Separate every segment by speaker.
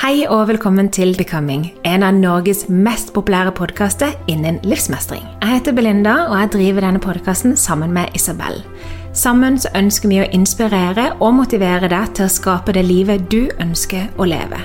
Speaker 1: Hei og velkommen til Becoming, en av Norges mest populære podkaster innen livsmestring. Jeg heter Belinda, og jeg driver denne podkasten sammen med Isabel. Sammen så ønsker vi å inspirere og motivere deg til å skape det livet du ønsker å leve.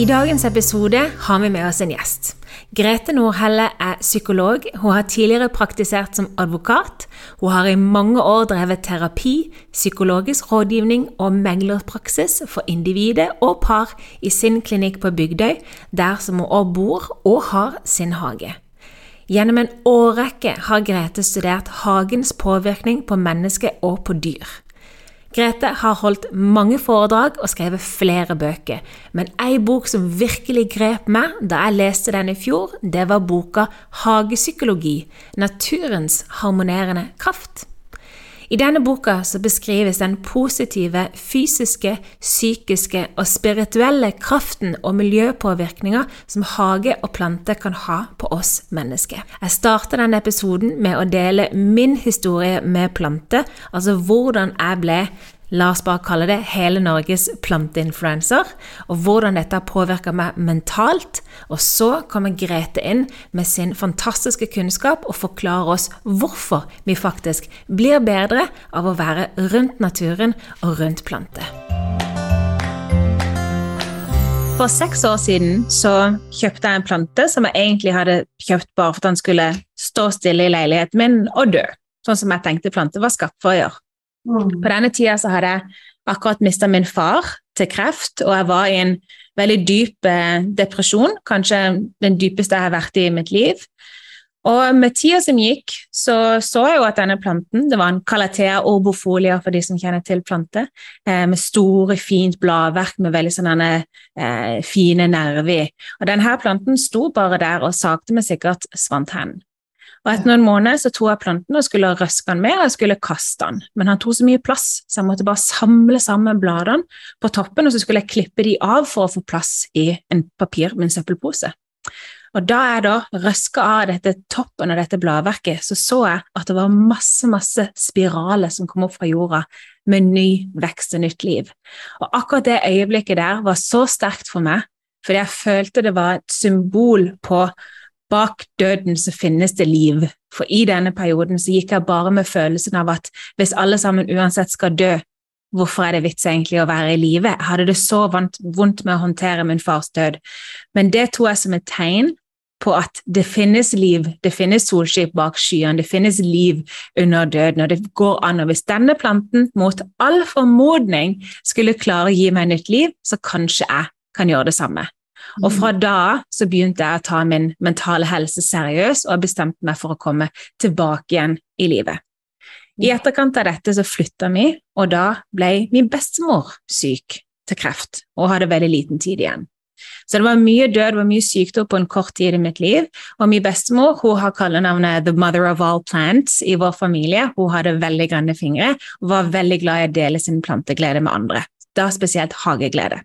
Speaker 1: I dagens episode har vi med oss en gjest. Grete Nordhelle er psykolog. Hun har tidligere praktisert som advokat. Hun har i mange år drevet terapi, psykologisk rådgivning og meglerpraksis for individet og par i sin klinikk på Bygdøy, der som hun også bor og har sin hage. Gjennom en årrekke har Grete studert hagens påvirkning på mennesket og på dyr. Grete har holdt mange foredrag og skrevet flere bøker, men ei bok som virkelig grep meg da jeg leste den i fjor, det var boka Hagepsykologi naturens harmonerende kraft. I denne boka beskrives den positive fysiske, psykiske og spirituelle kraften og miljøpåvirkninga som hage og plante kan ha på oss mennesker. Jeg starter denne episoden med å dele min historie med plante, altså hvordan jeg ble la oss bare kalle det hele Norges planteinfluenser, og hvordan dette har påvirka meg mentalt. Og så kommer Grete inn med sin fantastiske kunnskap og forklarer oss hvorfor vi faktisk blir bedre av å være rundt naturen og rundt planter. For seks år siden så kjøpte jeg en plante som jeg egentlig hadde kjøpt bare for at den skulle stå stille i leiligheten min og dø, sånn som jeg tenkte planter var skapt for å gjøre. På denne tida så hadde jeg akkurat mista min far til kreft, og jeg var i en veldig dyp eh, depresjon, kanskje den dypeste jeg har vært i mitt liv. Og med tida som gikk, så så jeg jo at denne planten Det var en calatea orbofolia, for de som kjenner til planter, eh, med store, fint bladverk med veldig sånne eh, fine nerver i. Og denne planten sto bare der og sakte, men sikkert svant hen. Og etter noen måneder så tok jeg planten og skulle røske den med, og jeg skulle kaste den. Men han tok så mye plass, så jeg måtte bare samle sammen bladene på toppen, og så skulle jeg klippe de av for å få plass i en papir med en søppelpose. Og da jeg da røska av dette toppen av dette bladverket, så så jeg at det var masse, masse spiraler som kom opp fra jorda med ny vekst og nytt liv. Og akkurat det øyeblikket der var så sterkt for meg, fordi jeg følte det var et symbol på bak døden så finnes det liv. For i denne perioden så gikk jeg bare med følelsen av at hvis alle sammen uansett skal dø, hvorfor er det vits egentlig å være i live? Jeg hadde det så vondt med å håndtere min fars død. Men det tror jeg som et tegn på at det finnes liv, det finnes solskip bak skyene, det finnes liv under døden, og det går an. Og hvis denne planten mot all formodning skulle klare å gi meg nytt liv, så kanskje jeg kan gjøre det samme. Og fra da så begynte jeg å ta min mentale helse seriøst og bestemte meg for å komme tilbake igjen i livet. I etterkant av dette så flytta vi, og da ble min bestemor syk til kreft og hadde veldig liten tid igjen. Så det var mye død, var mye sykdom på en kort tid i mitt liv. Og min bestemor hun har kallenavnet The Mother of All Plants i vår familie. Hun hadde veldig grønne fingre og var veldig glad i å dele sin planteglede med andre. Da spesielt hageglede.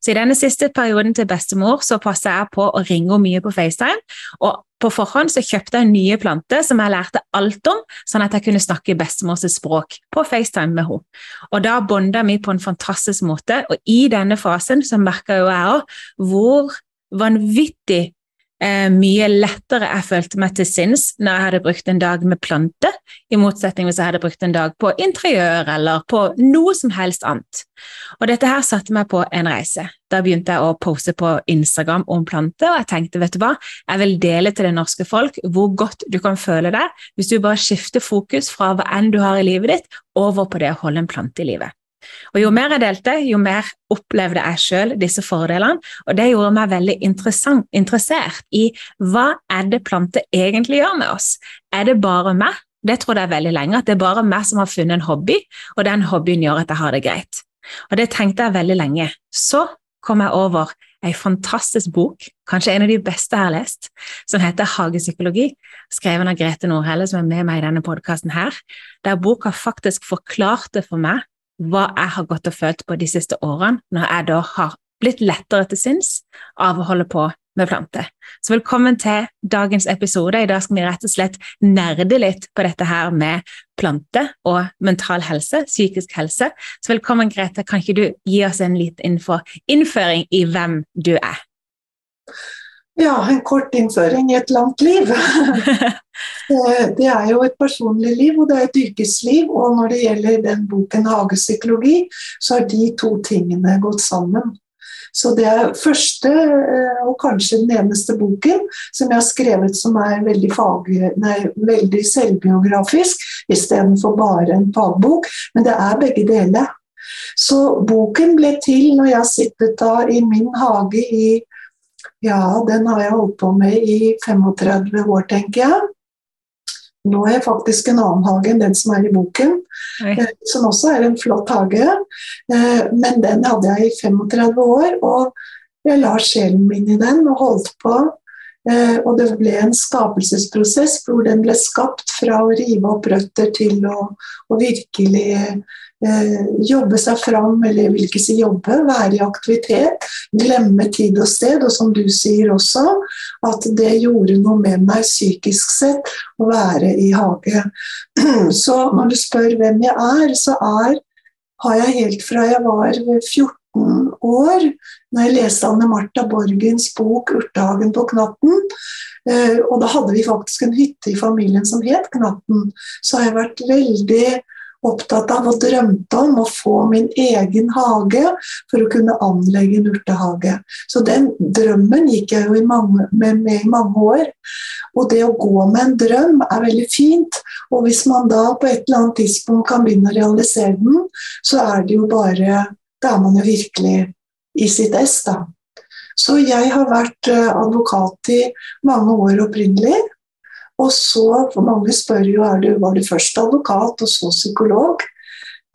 Speaker 1: Så i denne siste perioden til bestemor så passa jeg på å ringe henne mye på FaceTime. Og på forhånd så kjøpte jeg nye planter som jeg lærte alt om, sånn at jeg kunne snakke bestemors språk på FaceTime med henne. Og da bonda vi på en fantastisk måte, og i denne fasen så merka jo jeg òg hvor vanvittig eh, mye lettere jeg følte meg til sinns når jeg hadde brukt en dag med plante, i motsetning hvis jeg hadde brukt en dag på interiør eller på noe som helst annet. Og dette her satte meg på en reise. Da begynte jeg å pose på Instagram om planter, og jeg tenkte vet du hva, jeg vil dele til det norske folk hvor godt du kan føle deg hvis du bare skifter fokus fra hva enn du har i livet ditt, over på det å holde en plante i livet. Og Jo mer jeg delte, jo mer opplevde jeg sjøl disse fordelene, og det gjorde meg veldig interessert i hva er det planter egentlig gjør med oss. Er det bare meg? Det trodde jeg veldig lenge, at det er bare meg som har funnet en hobby, og den hobbyen gjør at jeg har det greit. Og det tenkte jeg veldig lenge. Så kom jeg over ei fantastisk bok, kanskje en av de beste jeg har lest, som heter Hagepsykologi, skrevet av Grete Nordhelle, som er med meg i denne podkasten her, der boka faktisk forklarte for meg hva jeg har gått og følt på de siste årene, når jeg da har blitt lettere til sinns av å holde på med planter. Så velkommen til dagens episode. I dag skal vi rett og slett nerde litt på dette her med plante og mental helse, psykisk helse. Så velkommen, Grete. Kan ikke du gi oss en liten innføring i hvem du er?
Speaker 2: Ja, en kort innføring i et langt liv. det er jo et personlig liv, og det er et yrkesliv. Og når det gjelder den boken 'Hagepsykologi', så har de to tingene gått sammen. Så det er første, eh, og kanskje den eneste boken som jeg har skrevet som er veldig, fag, nei, veldig selvbiografisk, istedenfor bare en fagbok. Men det er begge deler. Så boken ble til når jeg sittet da i min hage i ja, den har jeg holdt på med i 35 år, tenker jeg. Nå er jeg faktisk en annen hage enn den som er i boken, Oi. Eh, som også er en flott hage. Eh, men den hadde jeg i 35 år, og jeg la sjelen min i den og holdt på. Eh, og det ble en skapelsesprosess hvor den ble skapt fra å rive opp røtter til å, å virkelig Eh, jobbe seg fram, eller jeg vil ikke si jobbe, være i aktivitet. Glemme tid og sted. Og som du sier også, at det gjorde noe med meg psykisk sett å være i hage. Så når du spør hvem jeg er, så er, har jeg helt fra jeg var 14 år, når jeg leste Anne Martha Borgens bok 'Urtehagen på Knatten', eh, og da hadde vi faktisk en hytte i familien som het Knatten, så har jeg vært veldig opptatt av og drømte om å få min egen hage for å kunne anlegge en urtehage. Så den drømmen gikk jeg jo mange, med, med, i mange år. Og det å gå med en drøm er veldig fint. Og hvis man da på et eller annet tidspunkt kan begynne å realisere den, så er det jo bare Da er man jo virkelig i sitt ess, da. Så jeg har vært eh, advokat i mange år opprinnelig. Og så, for mange spør jo er du, var du først advokat og så psykolog.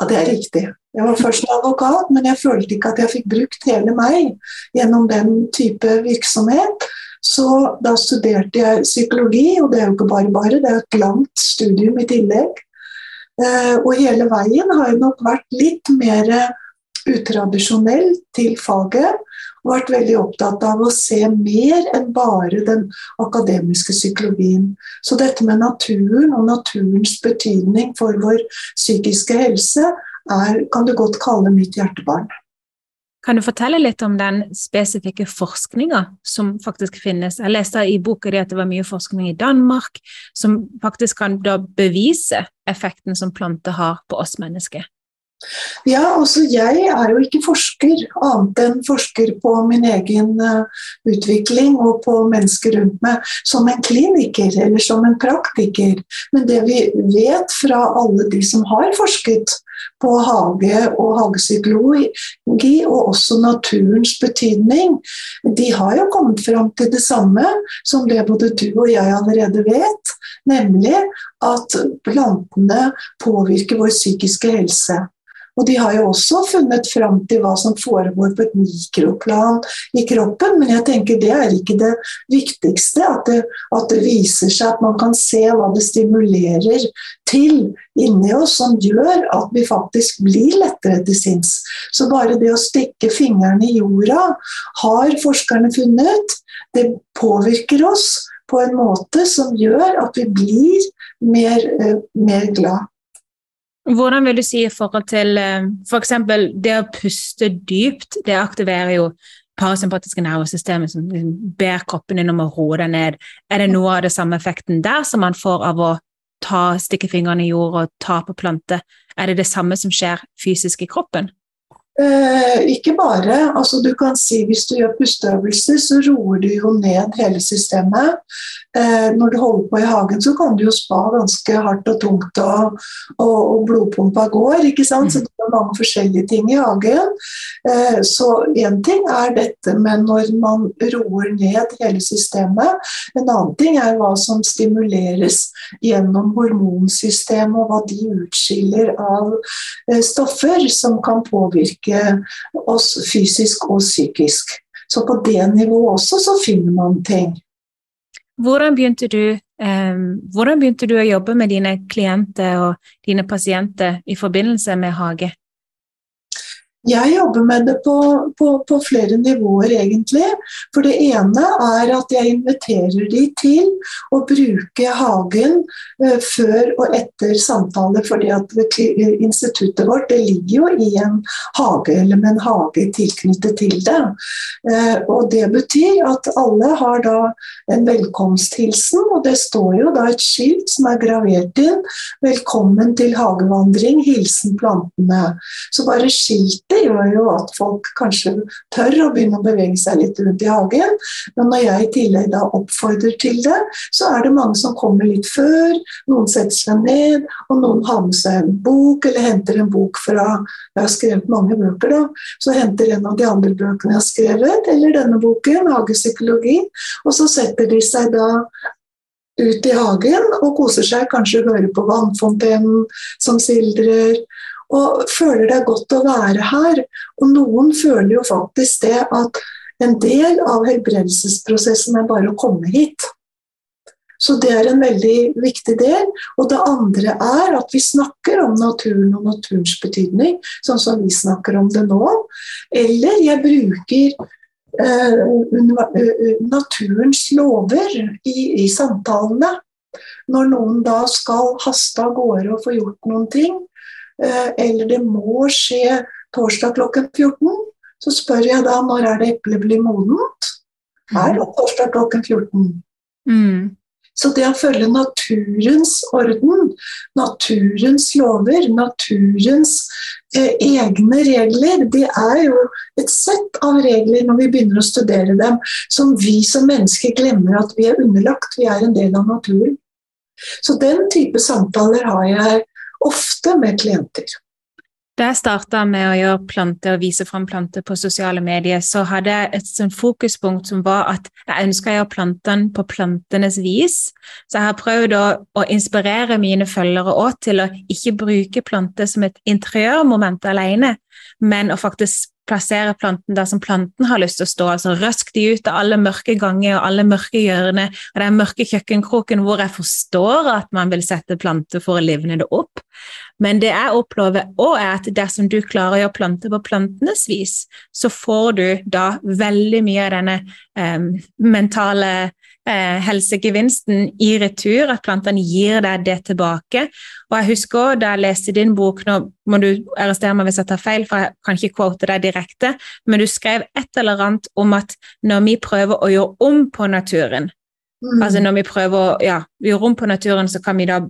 Speaker 2: Ja, det er riktig. Jeg var først advokat, men jeg følte ikke at jeg fikk brukt hele meg gjennom den type virksomhet. Så da studerte jeg psykologi, og det er jo ikke bare bare, det er jo et langt studium i tillegg. Eh, og hele veien har jeg nok vært litt mer utradisjonell til faget og vært veldig opptatt av å se mer enn bare den akademiske psykologien. Så dette med naturen og naturens betydning for vår psykiske helse er, kan du godt kalle mitt hjertebarn.
Speaker 1: Kan du fortelle litt om den spesifikke forskninga som faktisk finnes? Jeg leste i boka di at det var mye forskning i Danmark som faktisk kan bevise effekten som planter har på oss mennesker.
Speaker 2: Ja, altså jeg er jo ikke forsker, annet enn forsker på min egen uh, utvikling og på mennesker rundt meg, som en kliniker eller som en praktiker. Men det vi vet fra alle de som har forsket på hage og hagepsykologi, og også naturens betydning, de har jo kommet fram til det samme som det både du og jeg allerede vet, nemlig at plantene påvirker vår psykiske helse. Og de har jo også funnet fram til hva som foregår på et mikroplan i kroppen, men jeg tenker det er ikke det viktigste. At det, at det viser seg at man kan se hva det stimulerer til inni oss som gjør at vi faktisk blir lettere til sinns. Så bare det å stikke fingrene i jorda har forskerne funnet. Det påvirker oss på en måte som gjør at vi blir mer, eh, mer glad.
Speaker 1: Hvordan vil du si i forhold til f.eks. For det å puste dypt, det aktiverer jo parasympatiske nervesystemet som liksom ber kroppen din om å roe deg ned. Er det noe av det samme effekten der som man får av å ta, stikke fingrene i jord og ta på plante? Er det det samme som skjer fysisk i kroppen?
Speaker 2: Eh, ikke bare. altså Du kan si hvis du gjør pusteøvelser, så roer du jo ned hele systemet. Eh, når du holder på i hagen, så kan du jo spa ganske hardt og tungt, og, og, og blodpumpa går. ikke sant? Så det er mange forskjellige ting i hagen. Eh, så én ting er dette med når man roer ned hele systemet. En annen ting er hva som stimuleres gjennom hormonsystemet, og hva de utskiller av eh, stoffer som kan påvirke oss fysisk og psykisk. Så på det nivået også så finner man ting.
Speaker 1: Hvordan begynte, du, um, hvordan begynte du å jobbe med dine klienter og dine pasienter i forbindelse med hage?
Speaker 2: Jeg jobber med det på, på, på, flere nivåer, egentlig. For det ene er at jeg inviterer de til å bruke hagen eh, før og etter samtale. fordi at instituttet vårt det ligger jo i en hage, eller med en hage tilknyttet til det. Eh, og det betyr at alle har da en velkomsthilsen, og det står jo da et skilt som er gravert inn. 'Velkommen til hagevandring. Hilsen plantene'. Så bare skilt det gjør jo at folk kanskje tør å begynne å bevege seg litt rundt i hagen. Men når jeg i tillegg da oppfordrer til det, så er det mange som kommer litt før. Noen setter seg ned, og noen har med seg en bok eller henter en bok fra Jeg har skrevet mange bøker, da. Så henter en av de andre bøkene jeg har skrevet, eller denne boken, Hagepsykologi, og så setter de seg da ut i hagen og koser seg, kanskje hører på vannfontenen som sildrer, og føler det er godt å være her. Og noen føler jo faktisk det at en del av helbredelsesprosessen er bare å komme hit. Så det er en veldig viktig del. Og det andre er at vi snakker om naturen og naturens betydning, sånn som vi snakker om det nå. Eller jeg bruker eh, eh naturens lover i, i samtalene. Når noen da skal haste av gårde og få gjort noen ting, eller det må skje torsdag klokken 14. Så spør jeg da når er det eplet blir modent. Er det torsdag klokken 14? Mm. Så det å følge naturens orden, naturens lover, naturens eh, egne regler, det er jo et sett av regler når vi begynner å studere dem, som vi som mennesker glemmer at vi er underlagt. Vi er en del av naturen. Så den type samtaler har jeg ofte med klienter.
Speaker 1: Da jeg starta med å gjøre planter og vise fram planter på sosiale medier, så hadde jeg et sånn fokuspunkt som var at jeg ønska å gjøre plantene på plantenes vis. Så jeg har prøvd å, å inspirere mine følgere òg til å ikke bruke planter som et interiørmoment alene, men å faktisk plassere planten der som planten har lyst til å stå. altså Røsk de ut av alle mørke ganger og alle mørke hjørner og den mørke kjøkkenkroken hvor jeg forstår at man vil sette planter for å livne det opp. Men det jeg opplever òg, er at dersom du klarer å gjøre planter på plantenes vis, så får du da veldig mye av denne um, mentale eh, helsegevinsten i retur, at plantene gir deg det tilbake. Og jeg husker også, da jeg leste din bok, nå må du arrestere meg hvis jeg tar feil, for jeg kan ikke quote deg direkte, men du skrev et eller annet om at når vi prøver å gjøre om på naturen, mm. altså når vi prøver å ja, gjøre om på naturen, så kan vi da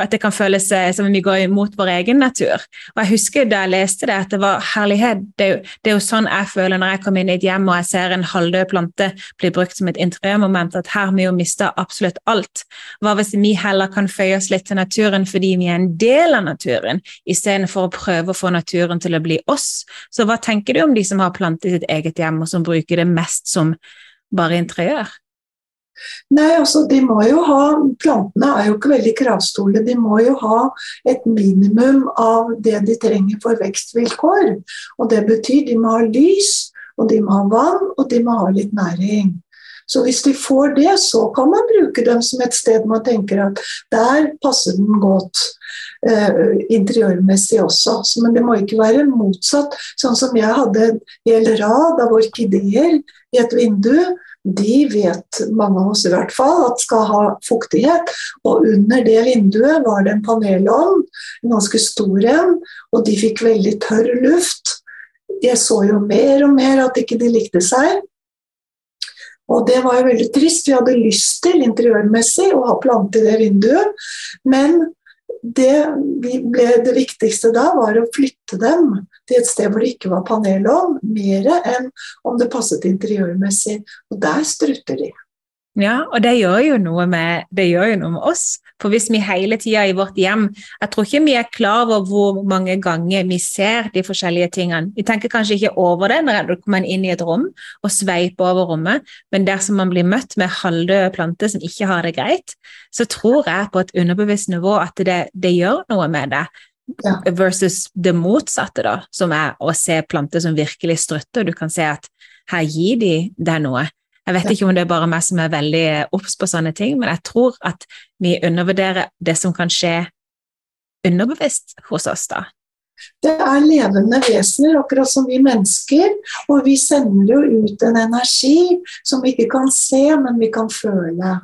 Speaker 1: at det kan føles eh, som om vi går imot vår egen natur. Og jeg husker da jeg leste det, at det var herlighet. Det er, jo, det er jo sånn jeg føler når jeg kommer inn i et hjem og jeg ser en halvdød plante bli brukt som et interiørmoment, at her har vi jo mista absolutt alt. Hva hvis vi heller kan føye oss litt til naturen fordi vi er en del av naturen, istedenfor å prøve å få naturen til å bli oss? Så hva tenker du om de som har planter i sitt eget hjem, og som bruker det mest som bare interiør?
Speaker 2: Nei, altså de må jo ha Plantene er jo ikke veldig kravstore. De må jo ha et minimum av det de trenger for vekstvilkår. Og det betyr de må ha lys, og de må ha vann, og de må ha litt næring. Så hvis de får det, så kan man bruke dem som et sted man tenker at der passer den godt. Eh, interiørmessig også. Så, men det må ikke være motsatt. Sånn som jeg hadde en hel rad av orkideer i et vindu de vet, mange av oss i hvert fall, at skal ha fuktighet. Og under det vinduet var det en panelovn, en ganske stor en, og de fikk veldig tørr luft. Jeg så jo mer og mer at ikke de likte seg. Og det var jo veldig trist. Vi hadde lyst til interiørmessig å ha plante i det vinduet, men det, ble, det viktigste da var å flytte dem til et sted hvor det ikke var panelovn, mer enn om det passet interiørmessig. Og der strutter de.
Speaker 1: Ja, og det gjør jo noe med, det gjør jo noe med oss. For hvis vi hele tida i vårt hjem Jeg tror ikke vi er klar over hvor mange ganger vi ser de forskjellige tingene. Vi tenker kanskje ikke over det når man kommer inn i et rom og sveiper over rommet, men dersom man blir møtt med halvdøde planter som ikke har det greit, så tror jeg på et underbevisst nivå at det, det gjør noe med det. Ja. Versus det motsatte, da, som er å se planter som virkelig strutter. Du kan se at her gir de deg noe. Jeg vet ikke om det er bare meg som er veldig obs på sånne ting, men jeg tror at vi undervurderer det som kan skje underbevisst hos oss, da.
Speaker 2: Det er levende vesener, akkurat som vi mennesker. Og vi sender jo ut en energi som vi ikke kan se, men vi kan føle.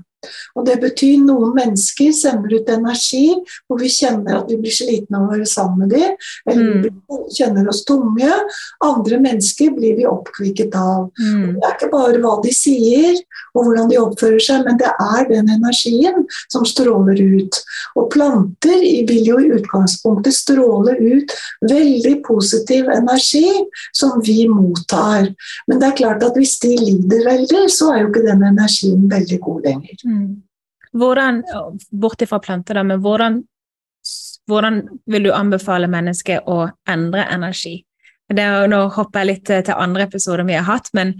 Speaker 2: Og det betyr noen mennesker sender ut energi hvor vi kjenner at vi blir slitne av å være sammen med dem, eller mm. vi kjenner oss tunge. Andre mennesker blir vi oppkvikket av. Mm. Det er ikke bare hva de sier og hvordan de oppfører seg, men det er den energien som stråler ut. Og planter vil jo i utgangspunktet stråle ut veldig positiv energi som vi mottar. Men det er klart at hvis de lider veldig, så er jo ikke den energien veldig god lenger.
Speaker 1: Mm. Hvordan, bort ifra planter, da, men hvordan, hvordan vil du anbefale mennesket å endre energi? Det, nå hopper jeg litt til andre episoder vi har hatt, men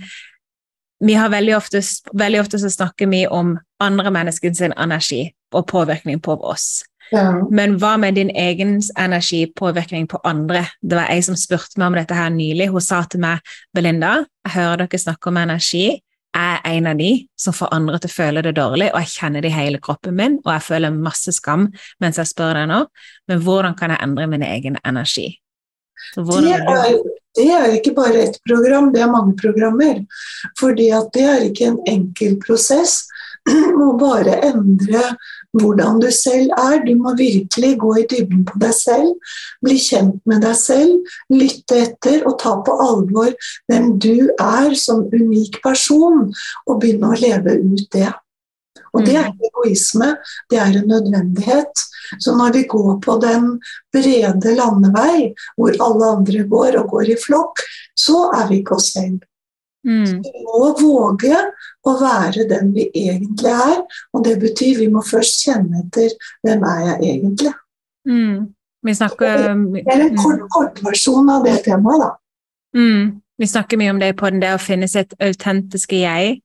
Speaker 1: vi har veldig ofte, veldig ofte så snakker vi om andre menneskers energi og påvirkning på oss. Ja. Men hva med din egen energipåvirkning på andre? Det var ei som spurte meg om dette her nylig. Hun sa til meg, Belinda, jeg hører dere snakke om energi er en av de som får andre til å føle det dårlig, og jeg kjenner det i hele kroppen min, og jeg føler masse skam mens jeg spør deg nå, men hvordan kan jeg endre min egen energi?
Speaker 2: Det er, det, er, ikke bare ett program, det er mange programmer. Fordi at det er ikke en enkel prosess. Må bare endre hvordan du selv er. Du må virkelig gå i dybden på deg selv, bli kjent med deg selv, lytte etter og ta på alvor hvem du er som unik person, og begynne å leve ut det. Og det er mm. ikke egoisme, det er en nødvendighet. Så når vi går på den brede landevei, hvor alle andre går og går i flokk, så er vi ikke oss selv. Mm. Vi må våge å være den vi egentlig er, og det betyr vi må først kjenne etter hvem er jeg egentlig.
Speaker 1: Mm. Vi snakker
Speaker 2: Det er en kort, kort versjon av det temaet, da.
Speaker 1: Mm. Vi snakker mye om det på den det å finne sitt autentiske jeg.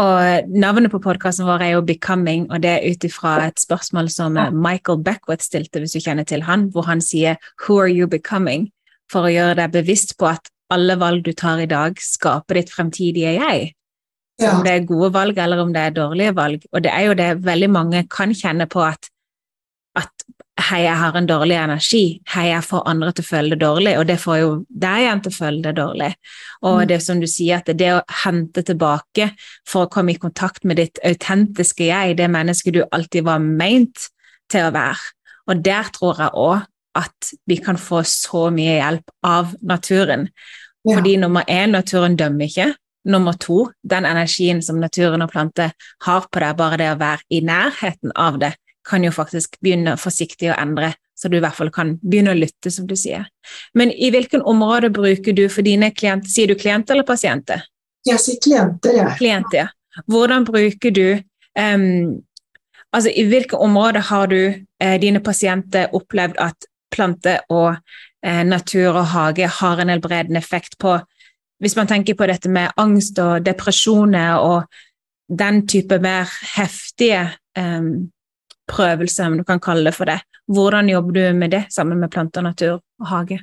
Speaker 1: Og Navnet på podkasten vår er jo 'Becoming', og det er ut ifra et spørsmål som Michael Beckwith stilte, hvis du kjenner til han, hvor han sier 'Who are you becoming?' for å gjøre deg bevisst på at alle valg du tar i dag, skaper ditt fremtidige jeg. Ja. Om det er gode valg eller om det er dårlige valg. Og det er jo det veldig mange kan kjenne på at, at hei, jeg har en dårlig energi, hei, jeg får andre til å føle det dårlig, og det får jo deg igjen til å føle det dårlig. Og mm. det som du sier, at det å hente tilbake for å komme i kontakt med ditt autentiske jeg, det mennesket du alltid var meint til å være. Og der tror jeg òg at vi kan få så mye hjelp av naturen. Ja. Fordi nummer én, naturen dømmer ikke. Nummer to, den energien som naturen og planter har på deg, bare det å være i nærheten av det, kan jo faktisk begynne forsiktig å endre, så du i hvert fall kan begynne å lytte, som du sier. Men i hvilken område bruker du for dine klienter? Sier du klienter eller pasienter?
Speaker 2: Jeg sier klienter, jeg.
Speaker 1: Klienter, ja. Hvordan bruker du um, Altså, i hvilke områder har du eh, dine pasienter opplevd at plante og eh, natur og hage har en helbredende effekt på Hvis man tenker på dette med angst og depresjoner og den type mer heftige eh, prøvelser, om du kan kalle det for det. Hvordan jobber du med det sammen med planter, natur og hage?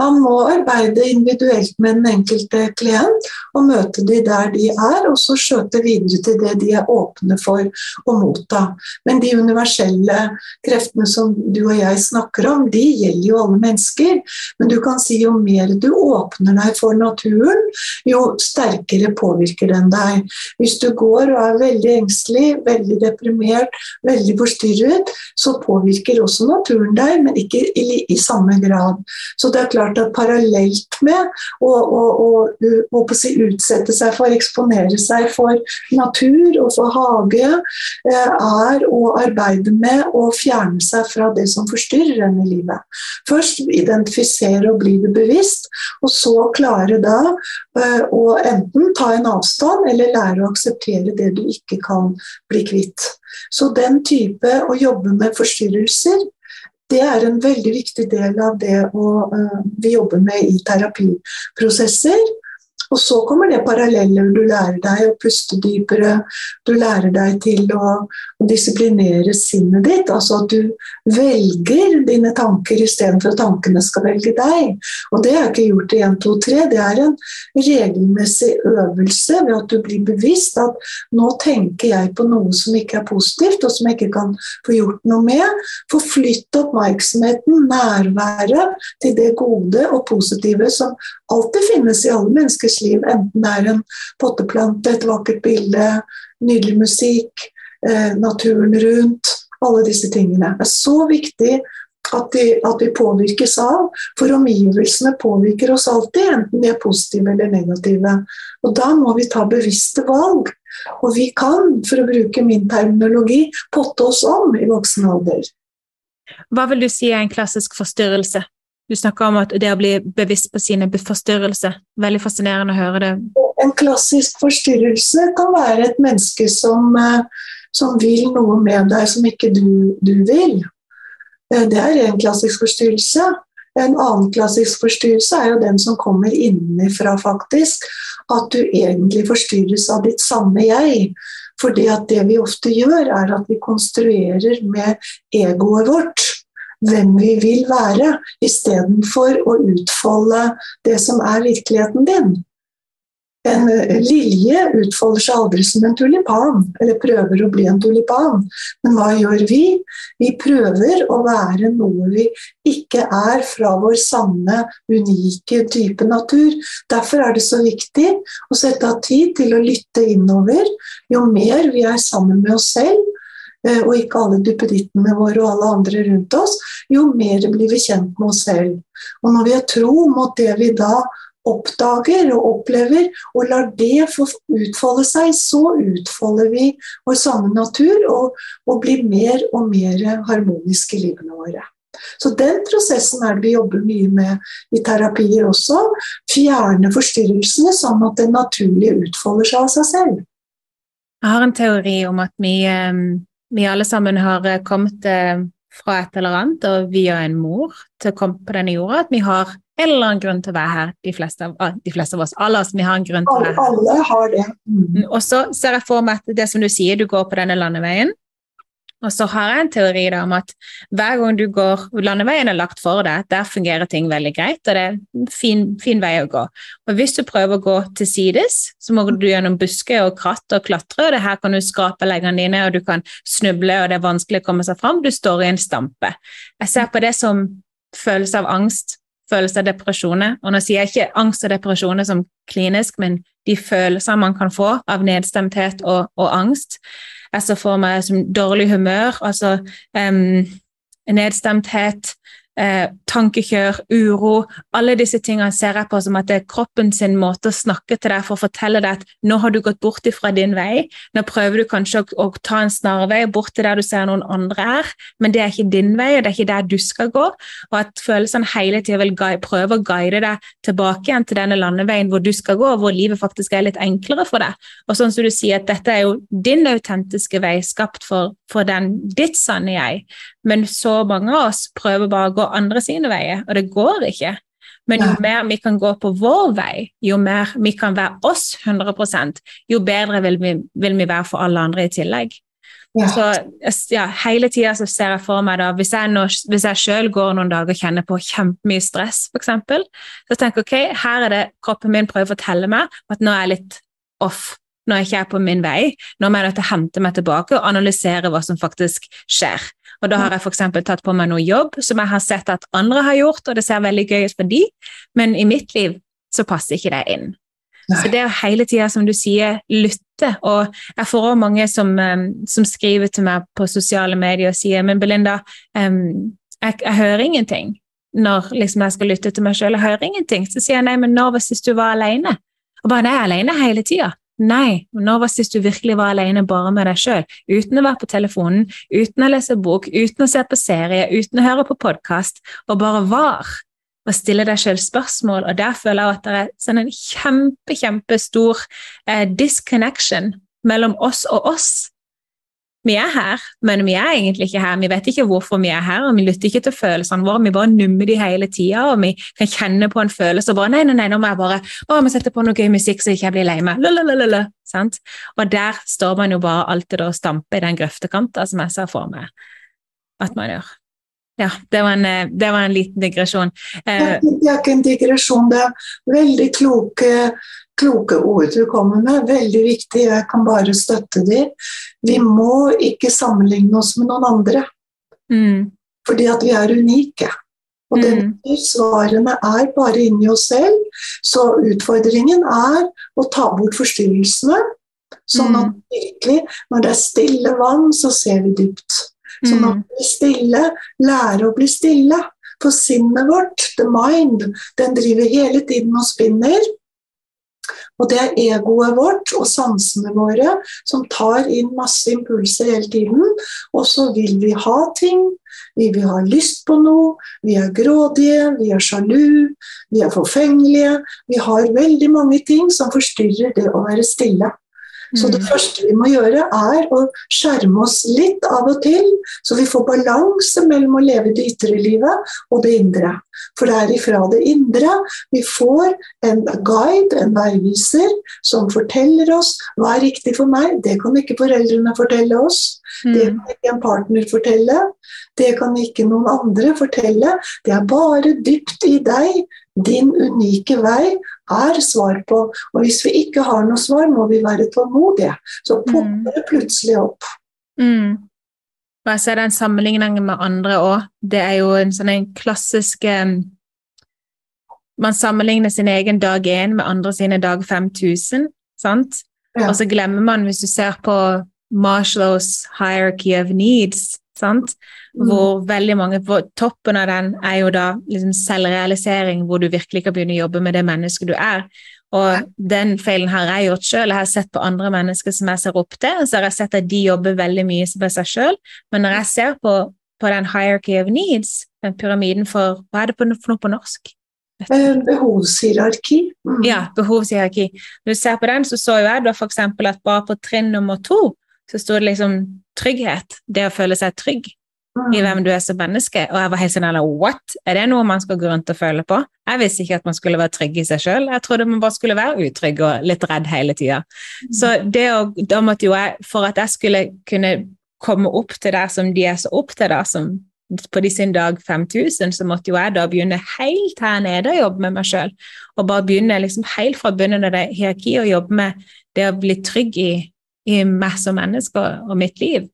Speaker 2: Man må arbeide individuelt med den enkelte klient og møte de der de er, og så skjøte videre til det de er åpne for å motta. Men de universelle kreftene som du og jeg snakker om, de gjelder jo alle mennesker. Men du kan si jo mer du åpner deg for naturen, jo sterkere påvirker den deg. Hvis du går og er veldig engstelig, veldig deprimert, veldig forstyrret, så påvirker også naturen deg, men ikke i, i samme grad. Så det er klart klart at parallelt med å, å, å, å utsette seg for, eksponere seg for natur og for hage, eh, er å arbeide med å fjerne seg fra det som forstyrrer en i livet. Først identifisere og bli det bevisst, og så klare da eh, å enten ta en avstand eller lære å akseptere det du ikke kan bli kvitt. Så den type å jobbe med forstyrrelser det er en veldig viktig del av det å, uh, vi jobber med i terapiprosesser. Og så kommer det paralleller. Du lærer deg å puste dypere. Du lærer deg til å, disiplinere sinnet ditt. Altså at du velger dine tanker istedenfor at tankene skal velge deg. Og det er ikke gjort i 1, 2, 3. Det er en regelmessig øvelse ved at du blir bevisst at nå tenker jeg på noe som ikke er positivt, og som jeg ikke kan få gjort noe med. Forflytt oppmerksomheten, nærværet, til det gode og positive som alltid finnes i alle menneskers liv, enten det er en potteplante, et vakkert bilde, nydelig musikk, eh, naturen rundt. Alle disse tingene. Det er så viktig at de, at vi, påvirkes av, for omgivelsene påvirker oss alltid, enten de er positive eller negative. Og Da må vi ta bevisste valg. Og vi kan, for å bruke min terminologi, potte oss om i voksen alder.
Speaker 1: Hva vil du si er en klassisk forstyrrelse? Du snakker om at det å bli bevisst på sine forstyrrelser. Veldig fascinerende å høre det.
Speaker 2: En klassisk forstyrrelse kan være et menneske som, eh, som vil noe med deg som ikke du, du vil. Eh, det er en klassisk forstyrrelse. En annen klassisk forstyrrelse er jo den som kommer innenfra, faktisk. At du egentlig forstyrres av ditt samme jeg. Fordi det vi ofte gjør, er at vi konstruerer med egoet vårt hvem vi vil være, istedenfor å utfolde det som er virkeligheten din. En eh, lilje utfolder seg aldri som en tulipan, eller prøver å bli en tulipan. Men hva gjør vi? Vi prøver å være noe vi ikke er fra vår sanne, unike type natur. Derfor er det så viktig å sette av tid til å lytte innover. Jo mer vi er sammen med oss selv, og ikke alle duppedittene våre og alle andre rundt oss, jo mer blir vi kjent med oss selv. Og når vi har tro mot det vi da oppdager og opplever, og lar det få utfolde seg, så utfolder vi vår sanne natur og, og blir mer og mer harmoniske i livene våre. Så den prosessen er det vi jobber mye med i terapier også. Fjerne forstyrrelsene sånn at det naturlige utfolder seg av seg selv.
Speaker 1: Jeg har en teori om at vi eh, vi alle sammen har eh, kommet eh, fra et eller annet, og via en mor til å komme på denne jorda, at vi har en eller annen grunn til å være her, de fleste av, ah, de fleste av oss. Alle oss, vi har en grunn til å være
Speaker 2: her. Alle har det.
Speaker 1: Mm. Og så ser jeg for meg at det som du sier, du går på denne landeveien, og så har jeg en teori da, om at hver gang du går Landeveien er lagt for deg, der fungerer ting veldig greit, og det er en fin, fin vei å gå. Og hvis du prøver å gå til sides, så må du gjennom busker og kratt og klatre, og det her kan du skrape leggene dine, og du kan snuble, og det er vanskelig å komme seg fram. Du står i en stampe. Jeg ser på det som følelse av angst, følelse av depresjoner. Og nå sier jeg ikke angst og depresjoner som klinisk, men de følelsene man kan få av nedstemthet og, og angst. Jeg ser for meg som dårlig humør, altså um, nedstemthet, eh, tankekjør, uro Alle disse tingene ser jeg på som at det er kroppen sin måte å snakke til deg for å fortelle deg at nå har du gått bort ifra din vei. Nå prøver du kanskje å, å ta en snarvei bort til der du ser noen andre er, men det er ikke din vei, og det er ikke der du skal gå. Og at følelsene hele tida vil prøve å guide deg tilbake igjen til denne landeveien hvor du skal gå, hvor livet faktisk er litt enklere for deg. Og sånn som du sier, at dette er jo din autentiske vei, skapt for, for den, ditt sanne jeg. Men så mange av oss prøver bare å gå andre sine veier, og det går ikke. Men jo mer vi kan gå på vår vei, jo mer vi kan være oss 100% jo bedre vil vi, vil vi være for alle andre i tillegg. Ja. Så ja, Hele tida ser jeg for meg da, hvis jeg, nå, hvis jeg selv går noen dager og kjenner på kjempemye stress, f.eks., så tenker jeg ok, her er det kroppen min prøver å fortelle meg at nå er jeg litt off når jeg ikke er på min vei. Nå må jeg nødt til å hente meg tilbake og analysere hva som faktisk skjer. Og Da har jeg f.eks. tatt på meg noe jobb som jeg har sett at andre har gjort, og det ser veldig gøy ut for de, men i mitt liv så passer ikke det inn. Nei. Så det er hele tida, som du sier, lytte. Og jeg får også mange som, um, som, skriver til meg på sosiale medier og sier men Belinda, um, jeg, jeg, hører ingenting når liksom, jeg skal lytte til meg sjøl. Jeg hører ingenting. Så sier jeg nei, men når var sist du var alene? Og bare nei, jeg er alene hele tida. Nei, når var sist du virkelig var alene bare med deg sjøl, uten å være på telefonen, uten å lese bok, uten å se på serie, uten å høre på podkast, og bare var? Og stille deg sjøl spørsmål, og der føler jeg at det er sånn en kjempe, kjempestor eh, disconnection mellom oss og oss vi er her, men vi er egentlig ikke her. Vi vet ikke hvorfor vi er her, og vi lytter ikke til følelsene våre. Vi bare nummer de hele tida, og vi kan kjenne på en følelse og bare Nei, nei, nei, nå må jeg bare å, vi setter på noe gøy musikk så jeg ikke blir lei meg. Lalalala, sant? Og der står man jo bare alltid og stamper i den grøftekanta som jeg ser for meg at man gjør. Ja, det var en, eh, det var en liten digresjon.
Speaker 2: Eh, det er ikke en digresjon, det er veldig kloke kloke ord du kommer med. Veldig viktig, jeg kan bare støtte de. Vi må ikke sammenligne oss med noen andre. Mm. Fordi at vi er unike. Og mm. den svarene er bare inni oss selv. Så utfordringen er å ta bort forstyrrelsene. Sånn at mm. virkelig, når det er stille vann, så ser vi dypt. Sånn at vi blir stille, lære å bli stille. For sinnet vårt, the mind, den driver hele tiden og spinner. Og det er egoet vårt og sansene våre som tar inn masse impulser hele tiden. Og så vil vi ha ting, vi vil ha lyst på noe, vi er grådige, vi er sjalu, vi er forfengelige. Vi har veldig mange ting som forstyrrer det å være stille. Så det mm. første vi må gjøre, er å skjerme oss litt av og til, så vi får balanse mellom å leve det ytre livet og det indre. For det er ifra det indre vi får en guide, en veiviser, som forteller oss hva er riktig for meg. Det kan ikke foreldrene fortelle oss. Det mm. kan ikke en partner fortelle. Det kan ikke noen andre fortelle. Det er bare dypt i deg din unike vei er svar på. Og hvis vi ikke har noe svar, må vi være tålmodige. Så mm. popper det plutselig opp.
Speaker 1: Mm. Og jeg ser den sammenligningen med andre òg. Det er jo en sånn en klassisk um, Man sammenligner sin egen dag én med andre sine dag 5000, sant? Ja. Og så glemmer man, hvis du ser på Marshallows hierarchy of needs, sant? Mm. Hvor veldig mange på toppen av den er jo da liksom selvrealisering, hvor du virkelig kan begynne å jobbe med det mennesket du er. Og den feilen har jeg gjort sjøl. Jeg har sett på andre mennesker som jeg ser opp til, så har jeg sett at de jobber veldig mye med seg sjøl. Men når jeg ser på, på, den hierarchy of needs, den pyramiden for Hva er det for noe på norsk?
Speaker 2: Eh, behovshierarki.
Speaker 1: Mm. Ja, behovshierarki. Når du ser på den, så så jo jeg da f.eks. at bare på trinn nummer to så sto det liksom trygghet. Det å føle seg trygg i hvem du er som menneske. Og jeg var helt sånn eller what? Er det noe man skal gå rundt og føle på? Jeg visste ikke at man skulle være trygg i seg sjøl. Jeg trodde man bare skulle være utrygg og litt redd hele tida. Mm. Så det å, da måtte jo jeg, for at jeg skulle kunne komme opp til der som de er så opp til, da, som på de sin dag 5000, så måtte jo jeg da begynne helt her nede å jobbe med meg sjøl. Og bare begynne liksom helt fra bunnen av det hierarkiet å jobbe med det å bli trygg i, i meg som menneske og, og mitt liv.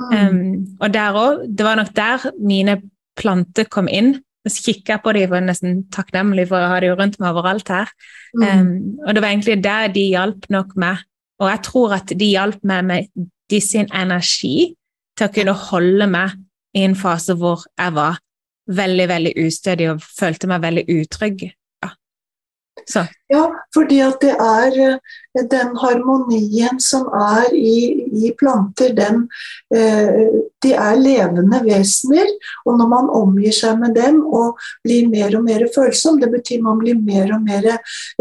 Speaker 1: Um, og der òg, det var nok der mine planter kom inn. Så kikka jeg på dem og var nesten takknemlig for å ha dem rundt meg overalt her. Um, og det var egentlig der de hjalp nok meg. Og jeg tror at de hjalp meg med de sin energi til å kunne holde meg i en fase hvor jeg var veldig, veldig ustødig og følte meg veldig utrygg. Ja. Så.
Speaker 2: Ja, fordi at det er eh, den harmonien som er i, i planter, den eh, De er levende vesener. Og når man omgir seg med dem og blir mer og mer følsom, det betyr man blir mer og mer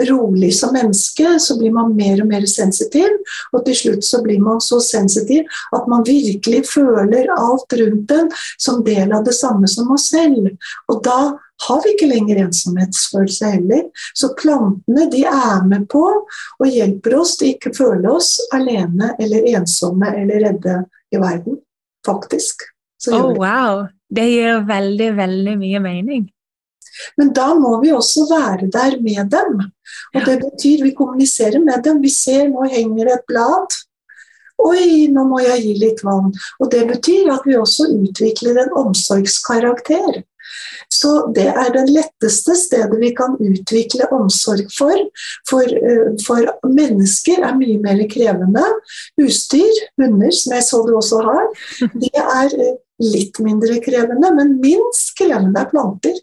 Speaker 2: rolig som menneske, så blir man mer og mer sensitiv. Og til slutt så blir man så sensitiv at man virkelig føler alt rundt den som del av det samme som oss selv. Og da har vi ikke lenger ensomhetsfølelse heller. Så plantene de er med på og hjelper oss til ikke føle oss alene eller ensomme eller redde i verden. Faktisk.
Speaker 1: oh, wow. Det gir veldig, veldig mye mening.
Speaker 2: Men da må vi også være der med dem. Og det betyr vi kommuniserer med dem. Vi ser nå henger det et blad. Oi, nå må jeg gi litt vann. Og det betyr at vi også utvikler en omsorgskarakter. Så det er det letteste stedet vi kan utvikle omsorg for. For, eh, for mennesker er mye mer krevende. Husdyr, hunder, som jeg så du også har, de er eh, litt mindre krevende, men minst krevende er planter.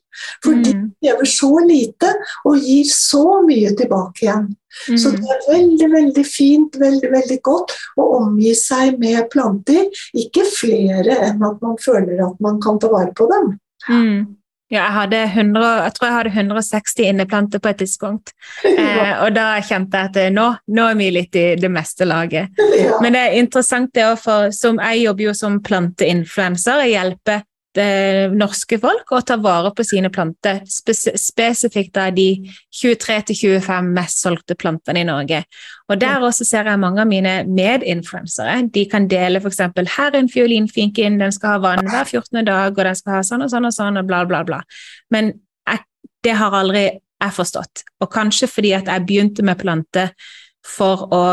Speaker 2: For mm. de krever så lite og gir så mye tilbake igjen. Mm. Så det er veldig veldig fint, veldig veldig godt å omgi seg med planter. Ikke flere enn at man føler at man kan ta vare på dem.
Speaker 1: Mm. Ja, jeg, 100, jeg, tror jeg hadde 160 inneplanter på et tidspunkt. Eh, og da kjente jeg at eh, nå, nå, er vi litt i det meste laget. Men det er interessant det òg, for som Jeg jobber jo som planteinfluenser. Jeg hjelper Eh, norske folk å ta vare på sine planter, spes spesifikt da de 23-25 mest solgte plantene i Norge. Og Der også ser jeg mange av mine medinfluensere. De kan dele f.eks.: Her er en fiolinfinken, den skal ha vann hver 14. dag, og den skal ha sånn og sånn og sånn, og bla, bla, bla. Men jeg, det har aldri jeg forstått. Og kanskje fordi at jeg begynte med planter for å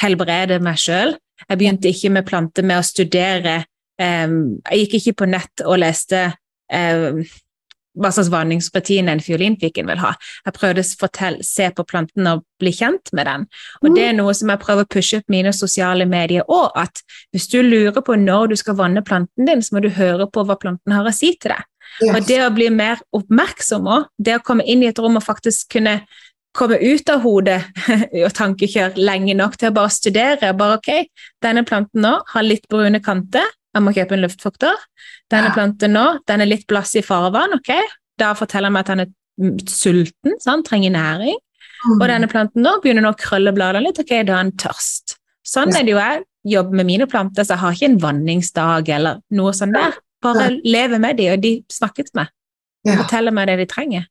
Speaker 1: helbrede meg sjøl. Jeg begynte ikke med planter med å studere jeg gikk ikke på nett og leste um, hva slags vanningspartiene en fiolinfiken vil ha. Jeg prøvde å fortelle, se på planten og bli kjent med den. Og det er noe som jeg prøver å pushe opp mine sosiale medier òg, at hvis du lurer på når du skal vanne planten din, så må du høre på hva planten har å si til deg. Yes. Og det å bli mer oppmerksom òg, det å komme inn i et rom og faktisk kunne komme ut av hodet og tankekjør lenge nok til å bare studere. bare ok, Denne planten nå har litt brune kanter, jeg må kjøpe en luftfukter. Denne planten nå, den er litt blass i farvann, ok? Da forteller han meg at han er sulten, sant? trenger næring. Mm. Og denne planten nå begynner nå å krølle bladene litt, ok, da er han tørst. Sånn er det jo jeg jobber med mine planter, så jeg har ikke en vanningsdag eller noe sånt der. Bare lever med dem, og de snakker til meg. Forteller meg det de trenger.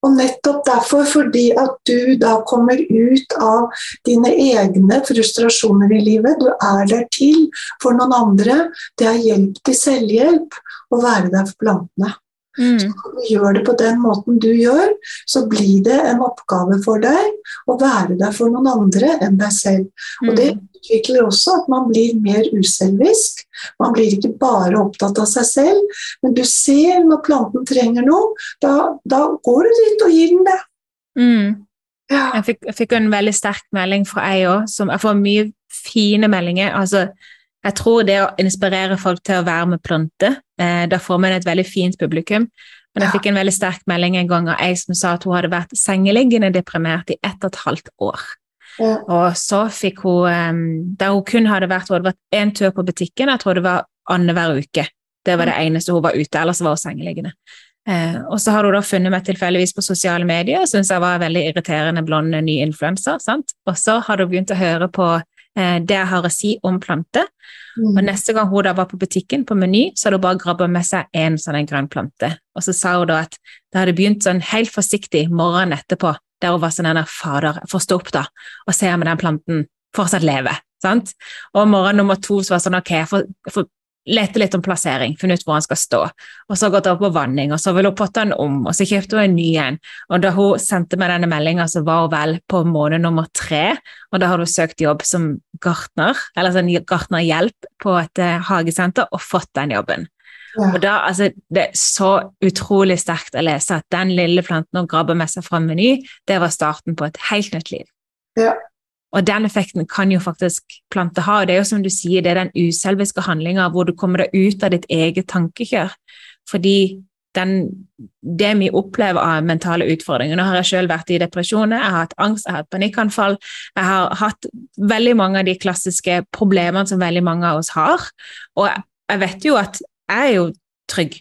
Speaker 2: Og nettopp derfor, fordi at du da kommer ut av dine egne frustrasjoner i livet, du er der til for noen andre, det er hjelp til selvhjelp å være der for plantene. Mm. Så når du gjør det på den måten du gjør, så blir det en oppgave for deg å være der for noen andre enn deg selv. Og det mm utvikler også at man blir mer uselvisk. Man blir ikke bare opptatt av seg selv, men du ser når planten trenger noe, da, da går du dit og gir den det.
Speaker 1: Mm. Ja. Jeg, fikk, jeg fikk, en veldig sterk melding fra ei òg. Jeg får mye fine meldinger. altså jeg tror det å inspirere folk til å være med planter, da får man et veldig fint publikum. Men jeg fikk en veldig sterk melding en gang av ei som sa at hun hadde vært sengeliggende deprimert i ett og et halvt år. Og så fikk hun Da hun kun hadde vært, det var én tur på butikken, jeg tror det var annenhver uke. Det var det eneste hun var ute, ellers var hun sengeliggende. Eh, og så har hun da funnet meg tilfeldigvis på sosiale medier, og syntes jeg var en veldig irriterende blond ny influenser. Og så har hun begynt å høre på eh, det jeg har å si om planter. Mm. Og neste gang hun da var på butikken på Meny, så hadde hun bare grabba med seg én sånn grønn plante. Og så sa hun da at det hadde begynt sånn helt forsiktig morgenen etterpå der hun var sånn der, Fader, for å stå opp, da, og se om den planten fortsatt lever. Sant? Og morgen nummer to så var det sånn Ok, jeg får, jeg får lete litt om plassering, funnet ut hvor han skal stå. Og så gått opp på vanning, og så ville hun potte den om, og så kjøpte hun en ny en. Og da hun sendte meg denne meldinga, så var hun vel på måned nummer tre, og da hadde hun søkt jobb som gartner, eller sånn gartnerhjelp på et uh, hagesenter, og fått den jobben. Ja. Og da, altså, Det er så utrolig sterkt å lese at den lille planten hun grabber med seg fra Meny, det var starten på et helt nytt liv.
Speaker 2: Ja.
Speaker 1: Og den effekten kan jo faktisk plante ha. og Det er jo som du sier, det er den uselviske handlinga hvor du kommer deg ut av ditt eget tankekjør. Fordi den, det vi opplever av mentale utfordringer. Nå har jeg selv vært i depresjoner, jeg har hatt angst, jeg har hatt panikkanfall. Jeg har hatt veldig mange av de klassiske problemene som veldig mange av oss har. Og jeg vet jo at jeg er jo trygg.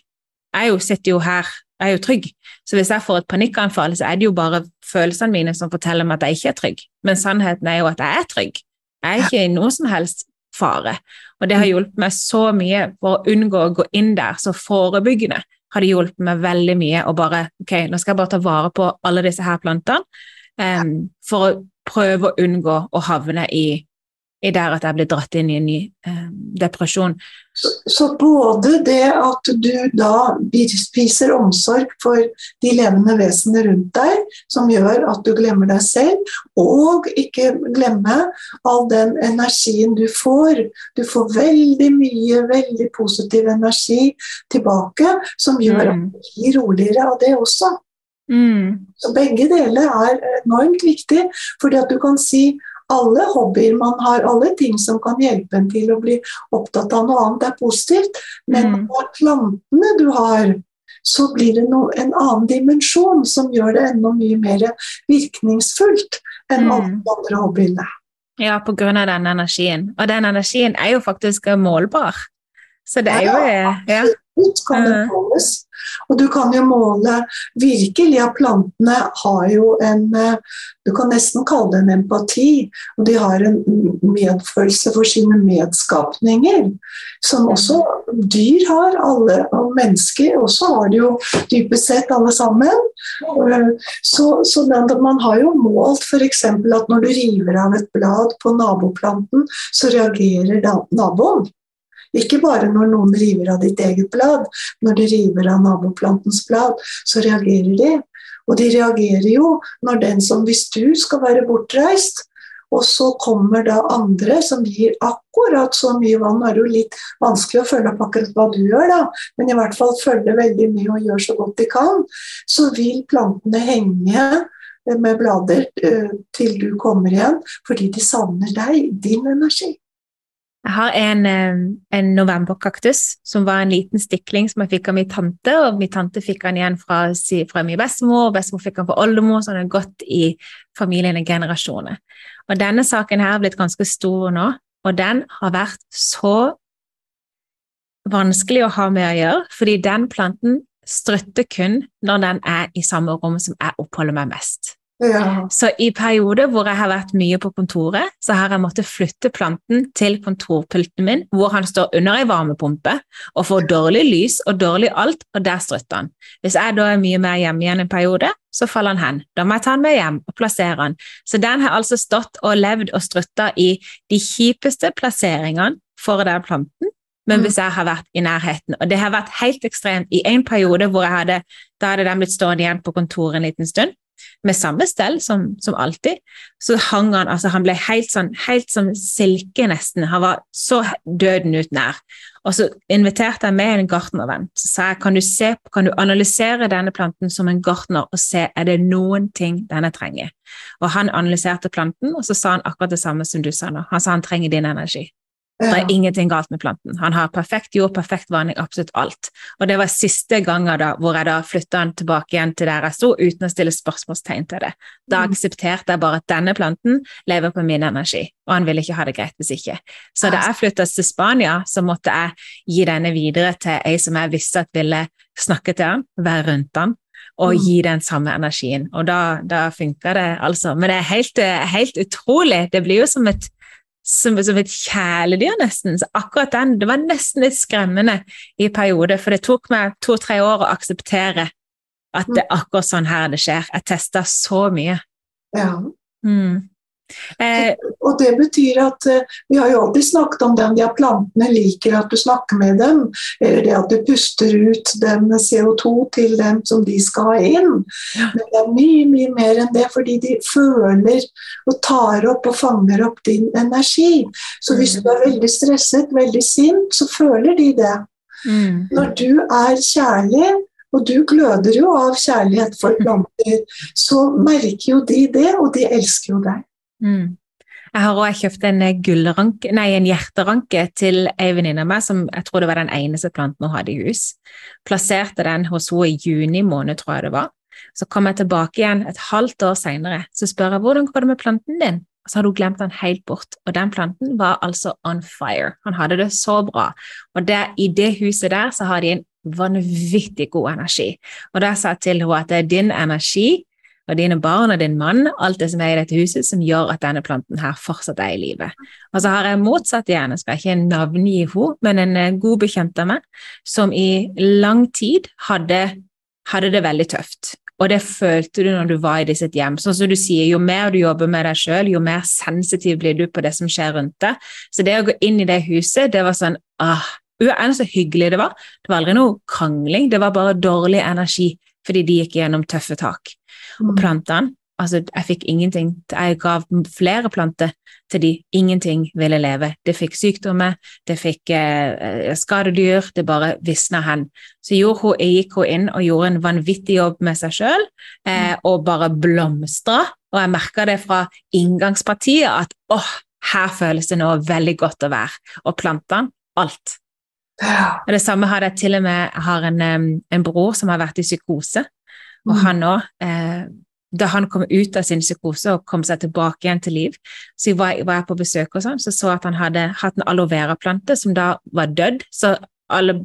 Speaker 1: Jeg sitter jo her, jeg er jo trygg. Så hvis jeg får et panikkanfall, så er det jo bare følelsene mine som forteller meg at jeg ikke er trygg. Men sannheten er jo at jeg er trygg. Jeg er ikke i noe som helst fare. Og det har hjulpet meg så mye for å unngå å gå inn der så forebyggende har det hjulpet meg veldig mye å bare Ok, nå skal jeg bare ta vare på alle disse her plantene um, for å prøve å unngå å havne i i der at jeg blir dratt inn i en ny eh, depresjon.
Speaker 2: Så, så, både det at du da spiser omsorg for de levende vesenene rundt deg, som gjør at du glemmer deg selv, og ikke glemme all den energien du får. Du får veldig mye veldig positiv energi tilbake, som gjør mm. at du blir roligere av det også. Mm. Så begge deler er enormt viktig, fordi at du kan si alle hobbyer man har, alle ting som kan hjelpe en til å bli opptatt av noe annet, er positivt. Men mm. av plantene du har, så blir det no, en annen dimensjon som gjør det enda mye mer virkningsfullt enn mm. alle de andre hobbyene.
Speaker 1: Ja, på grunn av den energien. Og den energien er jo faktisk målbar. Så det er jo ja,
Speaker 2: ja. Kan det måles. Og du kan jo måle virkelig at plantene har jo en eh, Du kan nesten kalle det en empati. Og de har en medfølelse for sine medskapninger. Som mm. også dyr har, alle, og mennesker også har det jo dypest sett alle sammen. Så, så man har jo målt f.eks. at når du river av et blad på naboplanten, så reagerer naboen. Ikke bare når noen river av ditt eget blad, når de river av naboplantens blad, så reagerer de. Og de reagerer jo når den som hvis du skal være bortreist, og så kommer da andre som gir akkurat så mye vann. Nå er det jo litt vanskelig å følge opp akkurat hva du gjør, da, men i hvert fall følge veldig mye og gjøre så godt de kan. Så vil plantene henge med blader uh, til du kommer igjen, fordi de savner deg, din energi.
Speaker 1: Jeg har en, eh, en novemberkaktus som var en liten stikling som jeg fikk av min tante, og min tante fikk den igjen fra, fra min bestemor, og bestemor fikk den fra oldemor, så den har gått i familien i generasjoner. Og denne saken her har blitt ganske stor nå, og den har vært så vanskelig å ha med å gjøre, fordi den planten strutter kun når den er i samme rom som jeg oppholder meg mest. Ja. Så i perioder hvor jeg har vært mye på kontoret, så har jeg måttet flytte planten til kontorpulten min, hvor han står under ei varmepumpe og får dårlig lys og dårlig alt, og der strutter han. Hvis jeg da er mye mer hjemme igjen en periode, så faller han hen. Da må jeg ta han med hjem og plassere han. Så den har altså stått og levd og strutta i de kjipeste plasseringene for den planten, men mm. hvis jeg har vært i nærheten. Og det har vært helt ekstremt. I en periode hvor jeg hadde, da hadde den blitt stående igjen på kontoret en liten stund med samme stell som, som, alltid. Så hang han altså Han ble helt sånn helt som silke, nesten. Han var så døden ut nær. Og så inviterte jeg med en gartnervenn. Så sa jeg kan du, se, kan du analysere denne planten som en gartner og se er det noen ting denne trenger. Og han analyserte planten, og så sa han akkurat det samme som du sa nå. Han sa han trenger din energi. Det er ingenting galt med planten. Han har perfekt jord, perfekt vanning, absolutt alt. Og det var siste gangen da, hvor jeg da flytta han tilbake igjen til der jeg sto, uten å stille spørsmålstegn til det. Da mm. aksepterte jeg bare at denne planten lever på min energi, og han ville ikke ha det greit hvis ikke. Så da jeg flytta til Spania, så måtte jeg gi denne videre til ei som jeg visste at ville snakke til han, være rundt han, og mm. gi den samme energien. Og da, da funka det, altså. Men det er helt, helt utrolig. Det blir jo som et som, som et kjæledyr, nesten. Så akkurat den det var nesten litt skremmende i perioder, for det tok meg to-tre år å akseptere at det er akkurat sånn her det skjer. Jeg testa så mye.
Speaker 2: Ja. Mm. Eh, og det betyr at uh, Vi har jo alltid snakket om den, de at plantene liker at du snakker med dem. Eller det at du puster ut den CO2 til dem som de skal ha inn. Men det er mye mye mer enn det, fordi de føler og tar opp og fanger opp din energi. Så hvis mm. du er veldig stresset, veldig sint, så føler de det. Mm. Når du er kjærlig, og du gløder jo av kjærlighet for planter, så merker jo de det, og de elsker jo deg.
Speaker 1: Mm. Jeg har også kjøpt en, gullranke, nei, en hjerteranke til ei venninne av meg, som jeg tror det var den eneste planten hun hadde i hus. Plasserte den hos henne i juni måned, tror jeg det var. Så kom jeg tilbake igjen et halvt år seinere. Så spør jeg hvordan går det med planten din? Så hadde hun glemt den helt bort. Og den planten var altså on fire. Han hadde det så bra. Og der, i det huset der så har de en vanvittig god energi. Og da sa jeg til henne at det er din energi og dine barn og din mann, alt det som er i dette huset, som gjør at denne planten her fortsatt er i live. Og så har jeg motsatt igjen, jeg skal ikke navngi henne, men en eh, god bekjent av meg, som i lang tid hadde, hadde det veldig tøft. Og det følte du når du var i sitt hjem. Sånn som du sier, Jo mer du jobber med deg sjøl, jo mer sensitiv blir du på det som skjer rundt deg. Så det å gå inn i det huset, det var sånn ah, Uansett så hyggelig det var, det var aldri noe krangling, det var bare dårlig energi fordi de gikk gjennom tøffe tak. Og mm. plantene Altså, jeg fikk ingenting. Jeg gav flere planter til de. Ingenting ville leve. Det fikk sykdommer, det fikk eh, skadedyr, det bare visna hen. Så gjorde hun, gikk hun inn og gjorde en vanvittig jobb med seg sjøl, eh, mm. og bare blomstra. Og jeg merka det fra inngangspartiet at åh, her føles det nå veldig godt å være. Og plantene, alt. Og Det samme hadde jeg til og med har en, en bror som har vært i psykose, og mm. han òg eh, Da han kom ut av sin psykose og kom seg tilbake igjen til liv, så var, var jeg på besøk hos ham, så så at han hadde hatt en aloe vera-plante som da var dødd. Så alle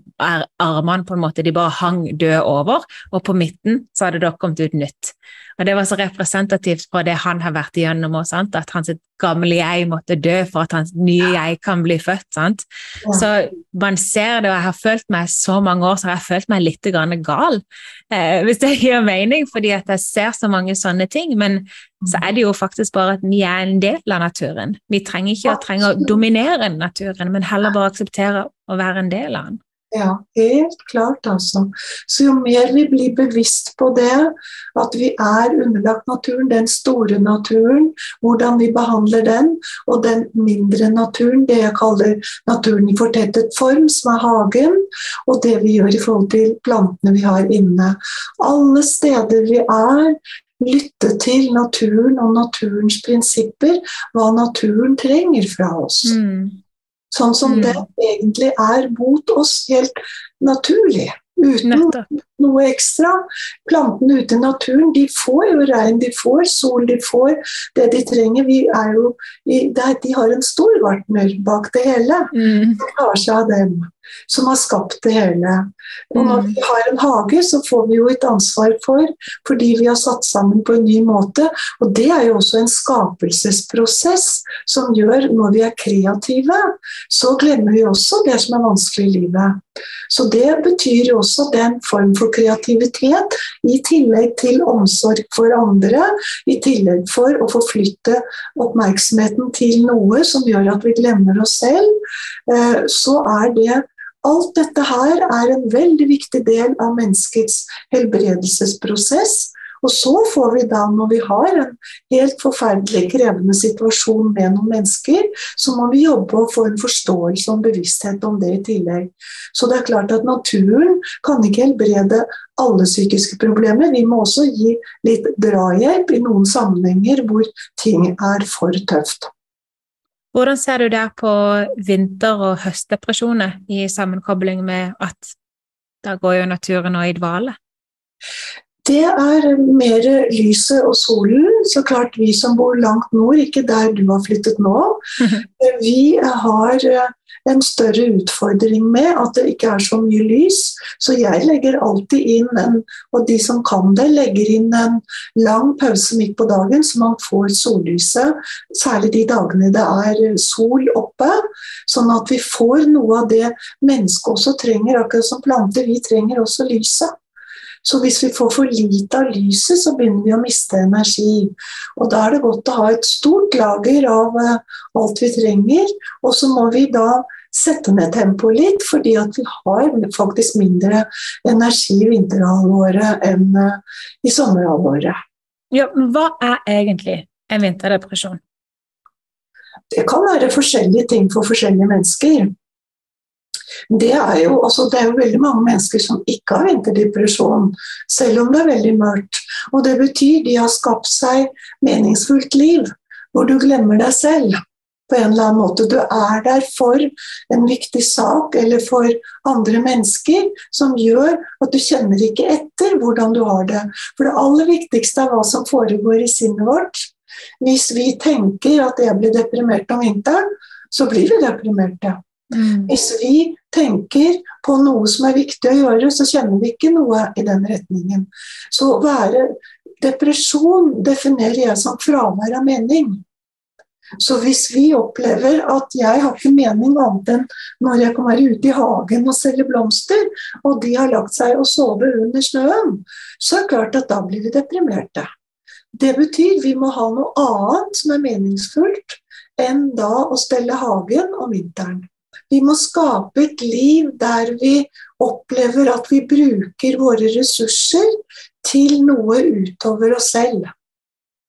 Speaker 1: armene på en måte, de bare hang døde over, og på midten så hadde det kommet ut nytt. Og Det var så representativt for det han har vært igjennom, òg, at hans gamle jeg måtte dø for at hans nye jeg kan bli født. Sant? Så man ser det, og jeg har følt meg så mange år så har jeg følt meg litt gal, eh, hvis det gir mening, fordi at jeg ser så mange sånne ting. Men så er det jo faktisk bare at vi er en del av naturen. Vi trenger ikke å å dominere naturen, men heller bare akseptere å være en del av den.
Speaker 2: Ja, helt klart, altså. Så jo mer vi blir bevisst på det, at vi er underlagt naturen, den store naturen, hvordan vi behandler den, og den mindre naturen, det jeg kaller naturen i fortettet form, som er hagen, og det vi gjør i forhold til plantene vi har inne. Alle steder vi er, lytte til naturen og naturens prinsipper, hva naturen trenger fra oss. Mm. Sånn som mm. det egentlig er mot oss helt naturlig. Uten Nettopp. noe ekstra. Plantene ute i naturen de får jo regn, de får sol, de får det de trenger. Vi er jo i, de har en stor gartner bak det hele. Mm. De tar seg av dem som har skapt det hele. Og når mm. vi har en hage, så får vi jo et ansvar for, fordi vi har satt sammen på en ny måte. Og det er jo også en skapelsesprosess som gjør når vi er kreative, så glemmer vi også det som er vanskelig i livet. Så det betyr jo også den form for kreativitet, i tillegg til omsorg for andre, i tillegg for å forflytte oppmerksomheten til noe som gjør at vi glemmer oss selv, eh, så er det Alt dette her er en veldig viktig del av menneskets helbredelsesprosess. Og så får vi da, når vi har en helt forferdelig krevende situasjon med noen mennesker, så må vi jobbe og få en forståelse og en bevissthet om det i tillegg. Så det er klart at naturen kan ikke helbrede alle psykiske problemer. Vi må også gi litt drahjelp i noen sammenhenger hvor ting er for tøft.
Speaker 1: Hvordan ser du der på vinter- og høstdepresjoner i sammenkobling med at da går jo naturen nå i dvale?
Speaker 2: Det er mer lyset og solen. Så klart vi som bor langt nord, ikke der du har flyttet nå. Vi har en større utfordring med at det ikke er så mye lys. Så jeg legger alltid inn en, og de som kan det, legger inn en lang pause midt på dagen, så man får sollyset. Særlig de dagene det er sol oppe. Sånn at vi får noe av det mennesket også trenger, akkurat som planter. Vi trenger også lyset. Så hvis vi får for lite av lyset, så begynner vi å miste energi. Og da er det godt å ha et stort lager av uh, alt vi trenger. Og så må vi da sette ned tempoet litt, fordi at vi har faktisk mindre energi i vinterhalvåret enn uh, i sommerhalvåret.
Speaker 1: Ja, men hva er egentlig en vinterdepresjon?
Speaker 2: Det kan være forskjellige ting for forskjellige mennesker. Det er, jo, altså, det er jo veldig mange mennesker som ikke har vinterdepresjon, selv om det er veldig mørkt. Og det betyr de har skapt seg meningsfullt liv. hvor du glemmer deg selv på en eller annen måte. Du er der for en viktig sak eller for andre mennesker som gjør at du kjenner ikke etter hvordan du har det. For det aller viktigste er hva som foregår i sinnet vårt. Hvis vi tenker at jeg blir deprimert om vinteren, så blir vi deprimerte. Mm. Hvis vi tenker på noe som er viktig å gjøre, så kjenner vi ikke noe i den retningen. Så være depresjon definerer jeg som fravær av mening. Så hvis vi opplever at jeg har ikke mening annet enn når jeg kan være ute i hagen og selge blomster, og de har lagt seg og sove under snøen, så er det klart at da blir vi deprimerte. Det betyr vi må ha noe annet som er meningsfullt enn da å stelle hagen om vinteren. Vi må skape et liv der vi opplever at vi bruker våre ressurser til noe utover oss selv.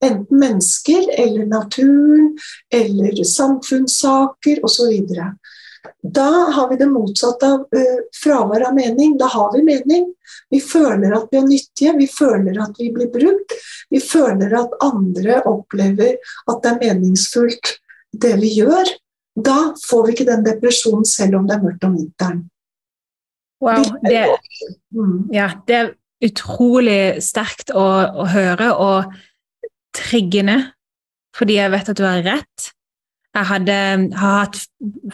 Speaker 2: Enten mennesker eller naturen eller samfunnssaker osv. Da har vi det motsatte av uh, fravær av mening. Da har vi mening. Vi føler at vi er nyttige, vi føler at vi blir brukt. Vi føler at andre opplever at det er meningsfullt det vi gjør. Da får vi ikke den depresjonen selv om det er mørkt om vinteren.
Speaker 1: Wow, det, mm. ja, det er utrolig sterkt å, å høre. og triggende, fordi jeg vet at du har rett. Jeg hadde, har hatt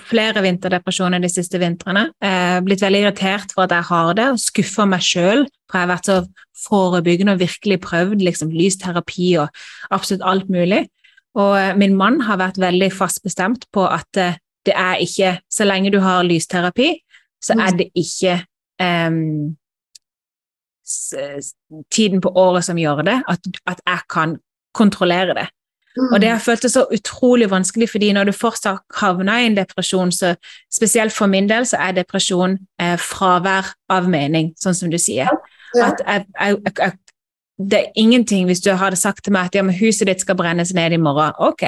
Speaker 1: flere vinterdepresjoner de siste vintrene. Jeg har blitt veldig irritert for at jeg har det, og skuffa meg sjøl. For jeg har vært så forebyggende og virkelig prøvd liksom, lysterapi og absolutt alt mulig. Og eh, min mann har vært veldig fast bestemt på at eh, det er ikke Så lenge du har lysterapi, så er det ikke um, tiden på året som gjør det, at, at jeg kan kontrollere det. Mm. Og det har føltes så utrolig vanskelig, fordi når du fortsatt havner i en depresjon, så spesielt for min del, så er depresjon eh, fravær av mening, sånn som du sier. Ja. At jeg, jeg, jeg, det er ingenting hvis du hadde sagt til meg at ja, huset ditt skal brennes ned i morgen. Ok,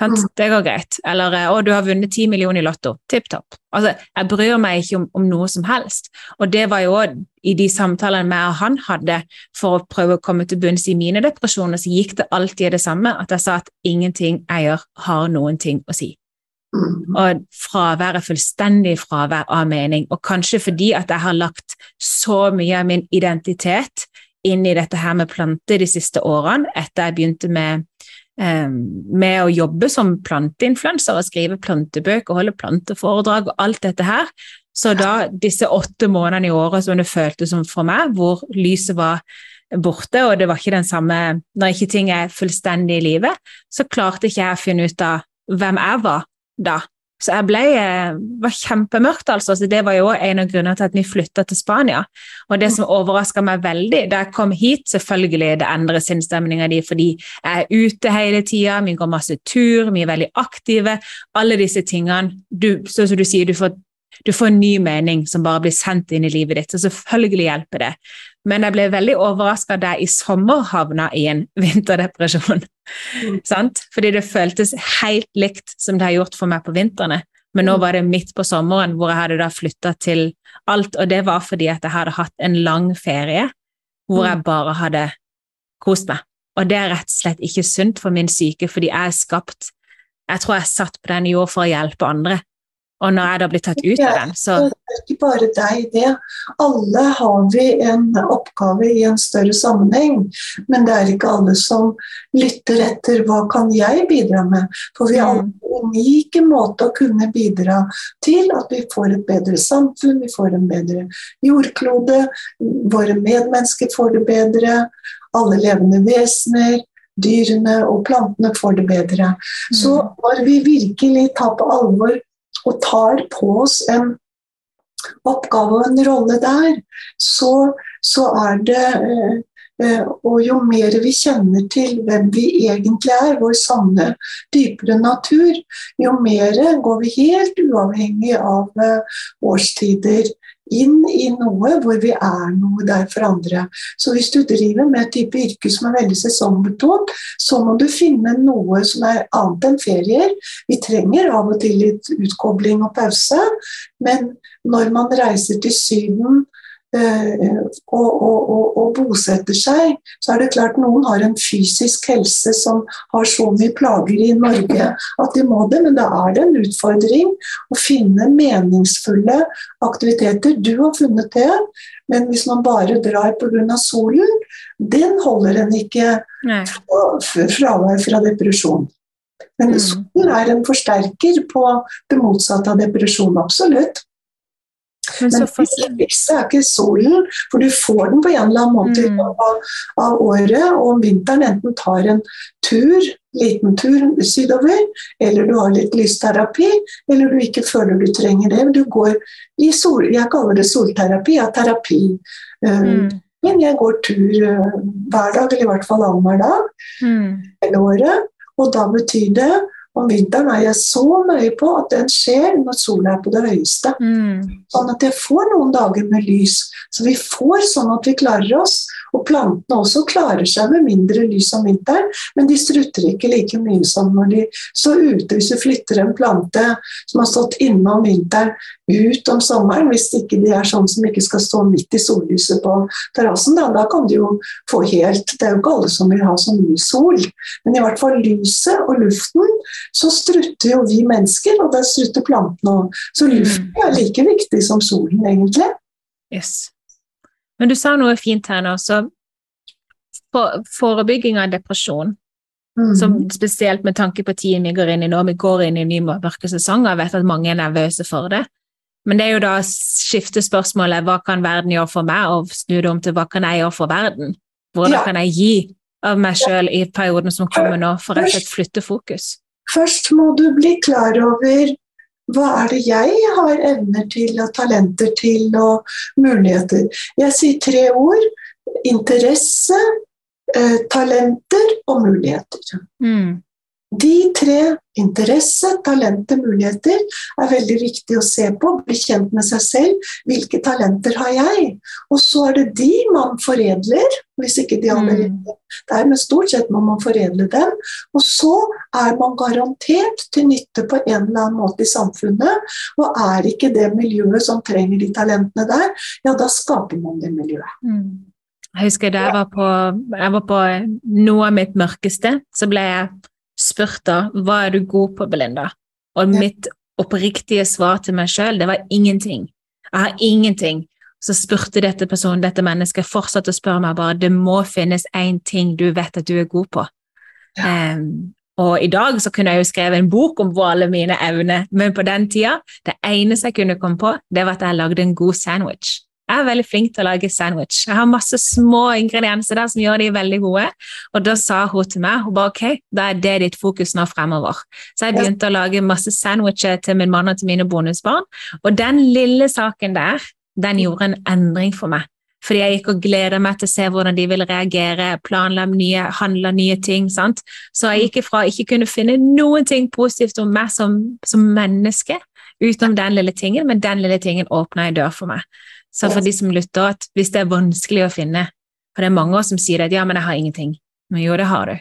Speaker 1: Mm. Det går greit. Eller eh, 'Å, du har vunnet ti millioner i Lotto'. Tipp topp. Altså, jeg bryr meg ikke om, om, noe som helst. Og det var jo i de samtalene jeg og han hadde for å prøve å komme til bunns i mine depresjoner, så gikk det alltid det samme, at jeg sa at ingenting jeg gjør, har noen ting å si. Mm. Og fravær er fullstendig fravær av mening, og kanskje fordi at jeg har lagt så mye av min identitet inn i dette her med planter de siste årene, etter jeg begynte med Ehm, med å jobbe som planteinfluenser og skrive plantebøker og holde planteforedrag og alt dette her. Så da disse åtte månedene i året som det føltes som for meg, hvor lyset var borte, og det var ikke den samme Når ikke ting er fullstendig i livet, så klarte ikke jeg å finne ut av hvem jeg var da. Så jeg ble, eh, var kjempemørkt, altså. Så det var jo en av grunnene til at vi flytta til Spania. Og det som overraska meg veldig da jeg kom hit, selvfølgelig det endrer sinnsstemninga di fordi jeg er ute hele tida, vi går masse tur, vi er veldig aktive. Alle disse tingene. Du, som du sier, du får du får en ny mening som bare blir sendt inn i livet ditt, og selvfølgelig hjelper det. Men jeg ble veldig overraska da jeg i sommer havna i en vinterdepresjon. Mm. Fordi det føltes helt likt som det har gjort for meg på vintrene. Men nå mm. var det midt på sommeren hvor jeg hadde da flytta til alt, og det var fordi at jeg hadde hatt en lang ferie hvor jeg mm. bare hadde kost meg. Og det er rett og slett ikke sunt for min syke, fordi jeg er skapt Jeg tror jeg er satt på den jord for å hjelpe andre. Og når jeg da blir tatt ut av den, så
Speaker 2: Det er ikke bare deg, det. Alle har vi en oppgave i en større sammenheng, men det er ikke alle som lytter etter hva kan jeg bidra med. For vi har mm. en unike måte å kunne bidra til at vi får et bedre samfunn, vi får en bedre jordklode, våre medmennesker får det bedre, alle levende vesener dyrene og plantene får det bedre. Så mm. når vi virkelig tar på alvor og tar på oss en oppgave og en rolle der, så, så er det eh, eh, Og jo mer vi kjenner til hvem vi egentlig er, vår sanne, dypere natur, jo mer går vi helt uavhengig av eh, årstider inn i noe hvor vi er noe der for andre. Så hvis du driver med et type yrke som er veldig sesongbetont, så må du finne noe som er annet enn ferier. Vi trenger av og til litt utkobling og pause, men når man reiser til Syden og, og, og, og, bosetter seg, så er det klart noen har en fysisk helse som har så mye plager i Norge at de må det, men da er det en utfordring å finne meningsfulle aktiviteter. Du har funnet det, men hvis man bare drar pga. solen, den holder en ikke fravær fra depresjon. Men mm. solen er en forsterker på det motsatte av depresjon, absolutt. Men, Men det viktigste er ikke solen, for du får den på en eller annen måte mm. av, av, året. Og om vinteren enten tar en tur, liten tur sydover, eller du har litt lysterapi, eller du ikke føler du trenger det. Du går i sol, Jeg kaller det solterapi. Ja, terapi. Um, mm. Men jeg går tur uh, hver dag, eller i hvert fall annenhver dag mm. hele året. Og da betyr det om vinteren er jeg så nøye på at den skjer når sola er på det høyeste. Mm. Sånn at jeg får noen dager med lys. Så vi får sånn at vi klarer oss. Og plantene også klarer seg med mindre lys om vinteren, men de strutter ikke like mye som når de står ute. Hvis du flytter en plante som har stått inne om vinteren, ut om sommeren, hvis ikke de er sånn som ikke skal stå midt i sollyset på terrassen, da, da kan de jo få helt Det er jo ikke alle som vil ha så mye sol, men i hvert fall lyset og luften, så strutter jo vi mennesker, og da strutter plantene òg. Så luften mm. er like viktig som solen, egentlig.
Speaker 1: Yes. Men du sa noe fint her nå, så for, forebygging av depresjon Mm. Som spesielt med tanke på tiden vi går inn i nå, vi går inn i ny mørke sesong og vet at mange er nervøse for det. Men det er jo da å skifte spørsmålet hva kan verden gjøre for meg, og snu det om til hva kan jeg gjøre for verden? Hvordan ja. kan jeg gi av meg sjøl i perioden som kommer nå, for rett og slett flytte fokus?
Speaker 2: Først må du bli klar over hva er det jeg har evner til og talenter til og muligheter? Jeg sier tre ord. Interesse, eh, talenter og muligheter. Mm. De tre interesse, talenter, muligheter er veldig viktig å se på. Bli kjent med seg selv. Hvilke talenter har jeg? Og så er det de man foredler, hvis ikke de allerede mm. Det er med stort sett må man foredle dem. Og så er man garantert til nytte på en eller annen måte i samfunnet. Og er ikke det miljøet som trenger de talentene der, ja, da skaper man det miljøet. Mm.
Speaker 1: Jeg husker da jeg var på, jeg var på noe av mitt mørkeste, så ble jeg spurt da hva er du god på, Belinda? Og mitt oppriktige svar til meg sjøl, det var ingenting. Jeg har ingenting. Så spurte dette personen, dette mennesket, fortsatte å spørre meg bare det må finnes én ting du vet at du er god på. Ja. Um, og i dag så kunne jeg jo skrevet en bok om alle mine evner, men på den tida, det eneste jeg kunne komme på, det var at jeg lagde en god sandwich. Jeg er veldig flink til å lage sandwich. Jeg har masse små ingredienser der som gjør de veldig gode. Og da sa hun til meg hun bare, ok, da er det ditt fokus nå fremover. Så jeg begynte å lage masse sandwicher til min mann og til mine bonusbarn. Og den lille saken der, den gjorde en endring for meg. Fordi jeg gikk og gleda meg til å se hvordan de ville reagere, planla nye, handla nye ting. sant? Så jeg gikk ifra ikke kunne finne noen ting positivt om meg som, som menneske, utenom den lille tingen, men den lille tingen åpna en dør for meg. Så for de som lytter, at hvis det er vanskelig å finne For det er mange som sier at ja, men jeg har ingenting. Men jo, det har du.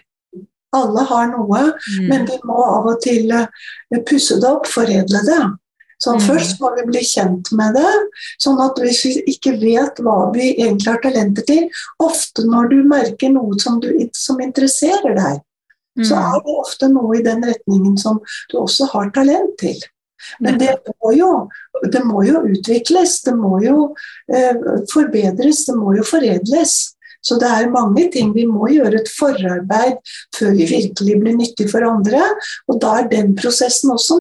Speaker 2: Alle har noe, mm. men vi må av og til eh, pusse det opp, foredle det. Sånn, mm. Først må vi bli kjent med det, sånn at hvis vi ikke vet hva vi egentlig har talenter til Ofte når du merker noe som, du, som interesserer deg, mm. så er det ofte noe i den retningen som du også har talent til. Men det må jo, det må jo utvikles, det må jo eh, forbedres, det må jo foredles. Så det er mange ting vi må gjøre et forarbeid før vi virkelig blir nyttig for andre. Og da er den prosessen også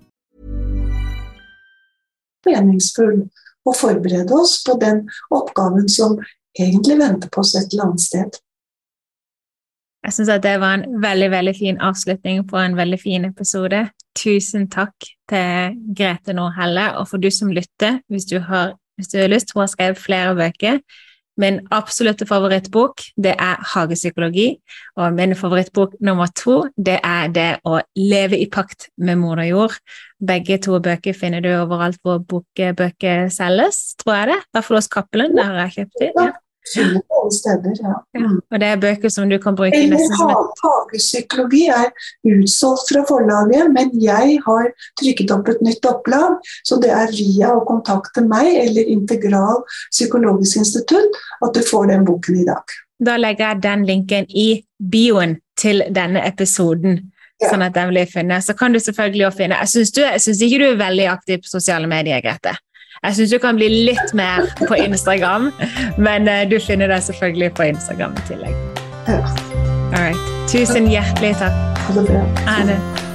Speaker 2: Meningsfull og forberede oss på den oppgaven som egentlig venter på oss et eller annet sted.
Speaker 1: Jeg syns det var en veldig veldig fin avslutning på en veldig fin episode. Tusen takk til Grete Nordhelle, og for du som lytter, hvis du har, hvis du har lyst, hun har skrevet flere bøker. Min absolutte favorittbok det er Hagepsykologi, og min favorittbok nummer to det er det å leve i pakt med moder jord. Begge to bøker finner du overalt hvor bokbøker selges, tror jeg det. I hvert fall hos Cappelen, der har jeg kjøpt dem. Ja.
Speaker 2: Alle steder, ja.
Speaker 1: Ja. Og det er bøker som du kan bruke
Speaker 2: Eller
Speaker 1: nesten som et
Speaker 2: hagepsykologi er utsolgt fra forlaget, men jeg har trykket opp et nytt opplag, så det er via å kontakte meg eller Integral psykologisk institutt at du får den boken i dag.
Speaker 1: Da legger jeg den linken i bioen til denne episoden,
Speaker 2: Ja.
Speaker 1: sånn at den blir funnet. Så kan du selvfølgelig også finne jeg syns ikke du er veldig aktiv på sosiale medier, Grete. Jeg syns du kan bli litt mer på Instagram, men eh, du finner det selvfølgelig på Instagram i tillegg. All right. Tusen hjertelig takk.
Speaker 2: Ha det bra.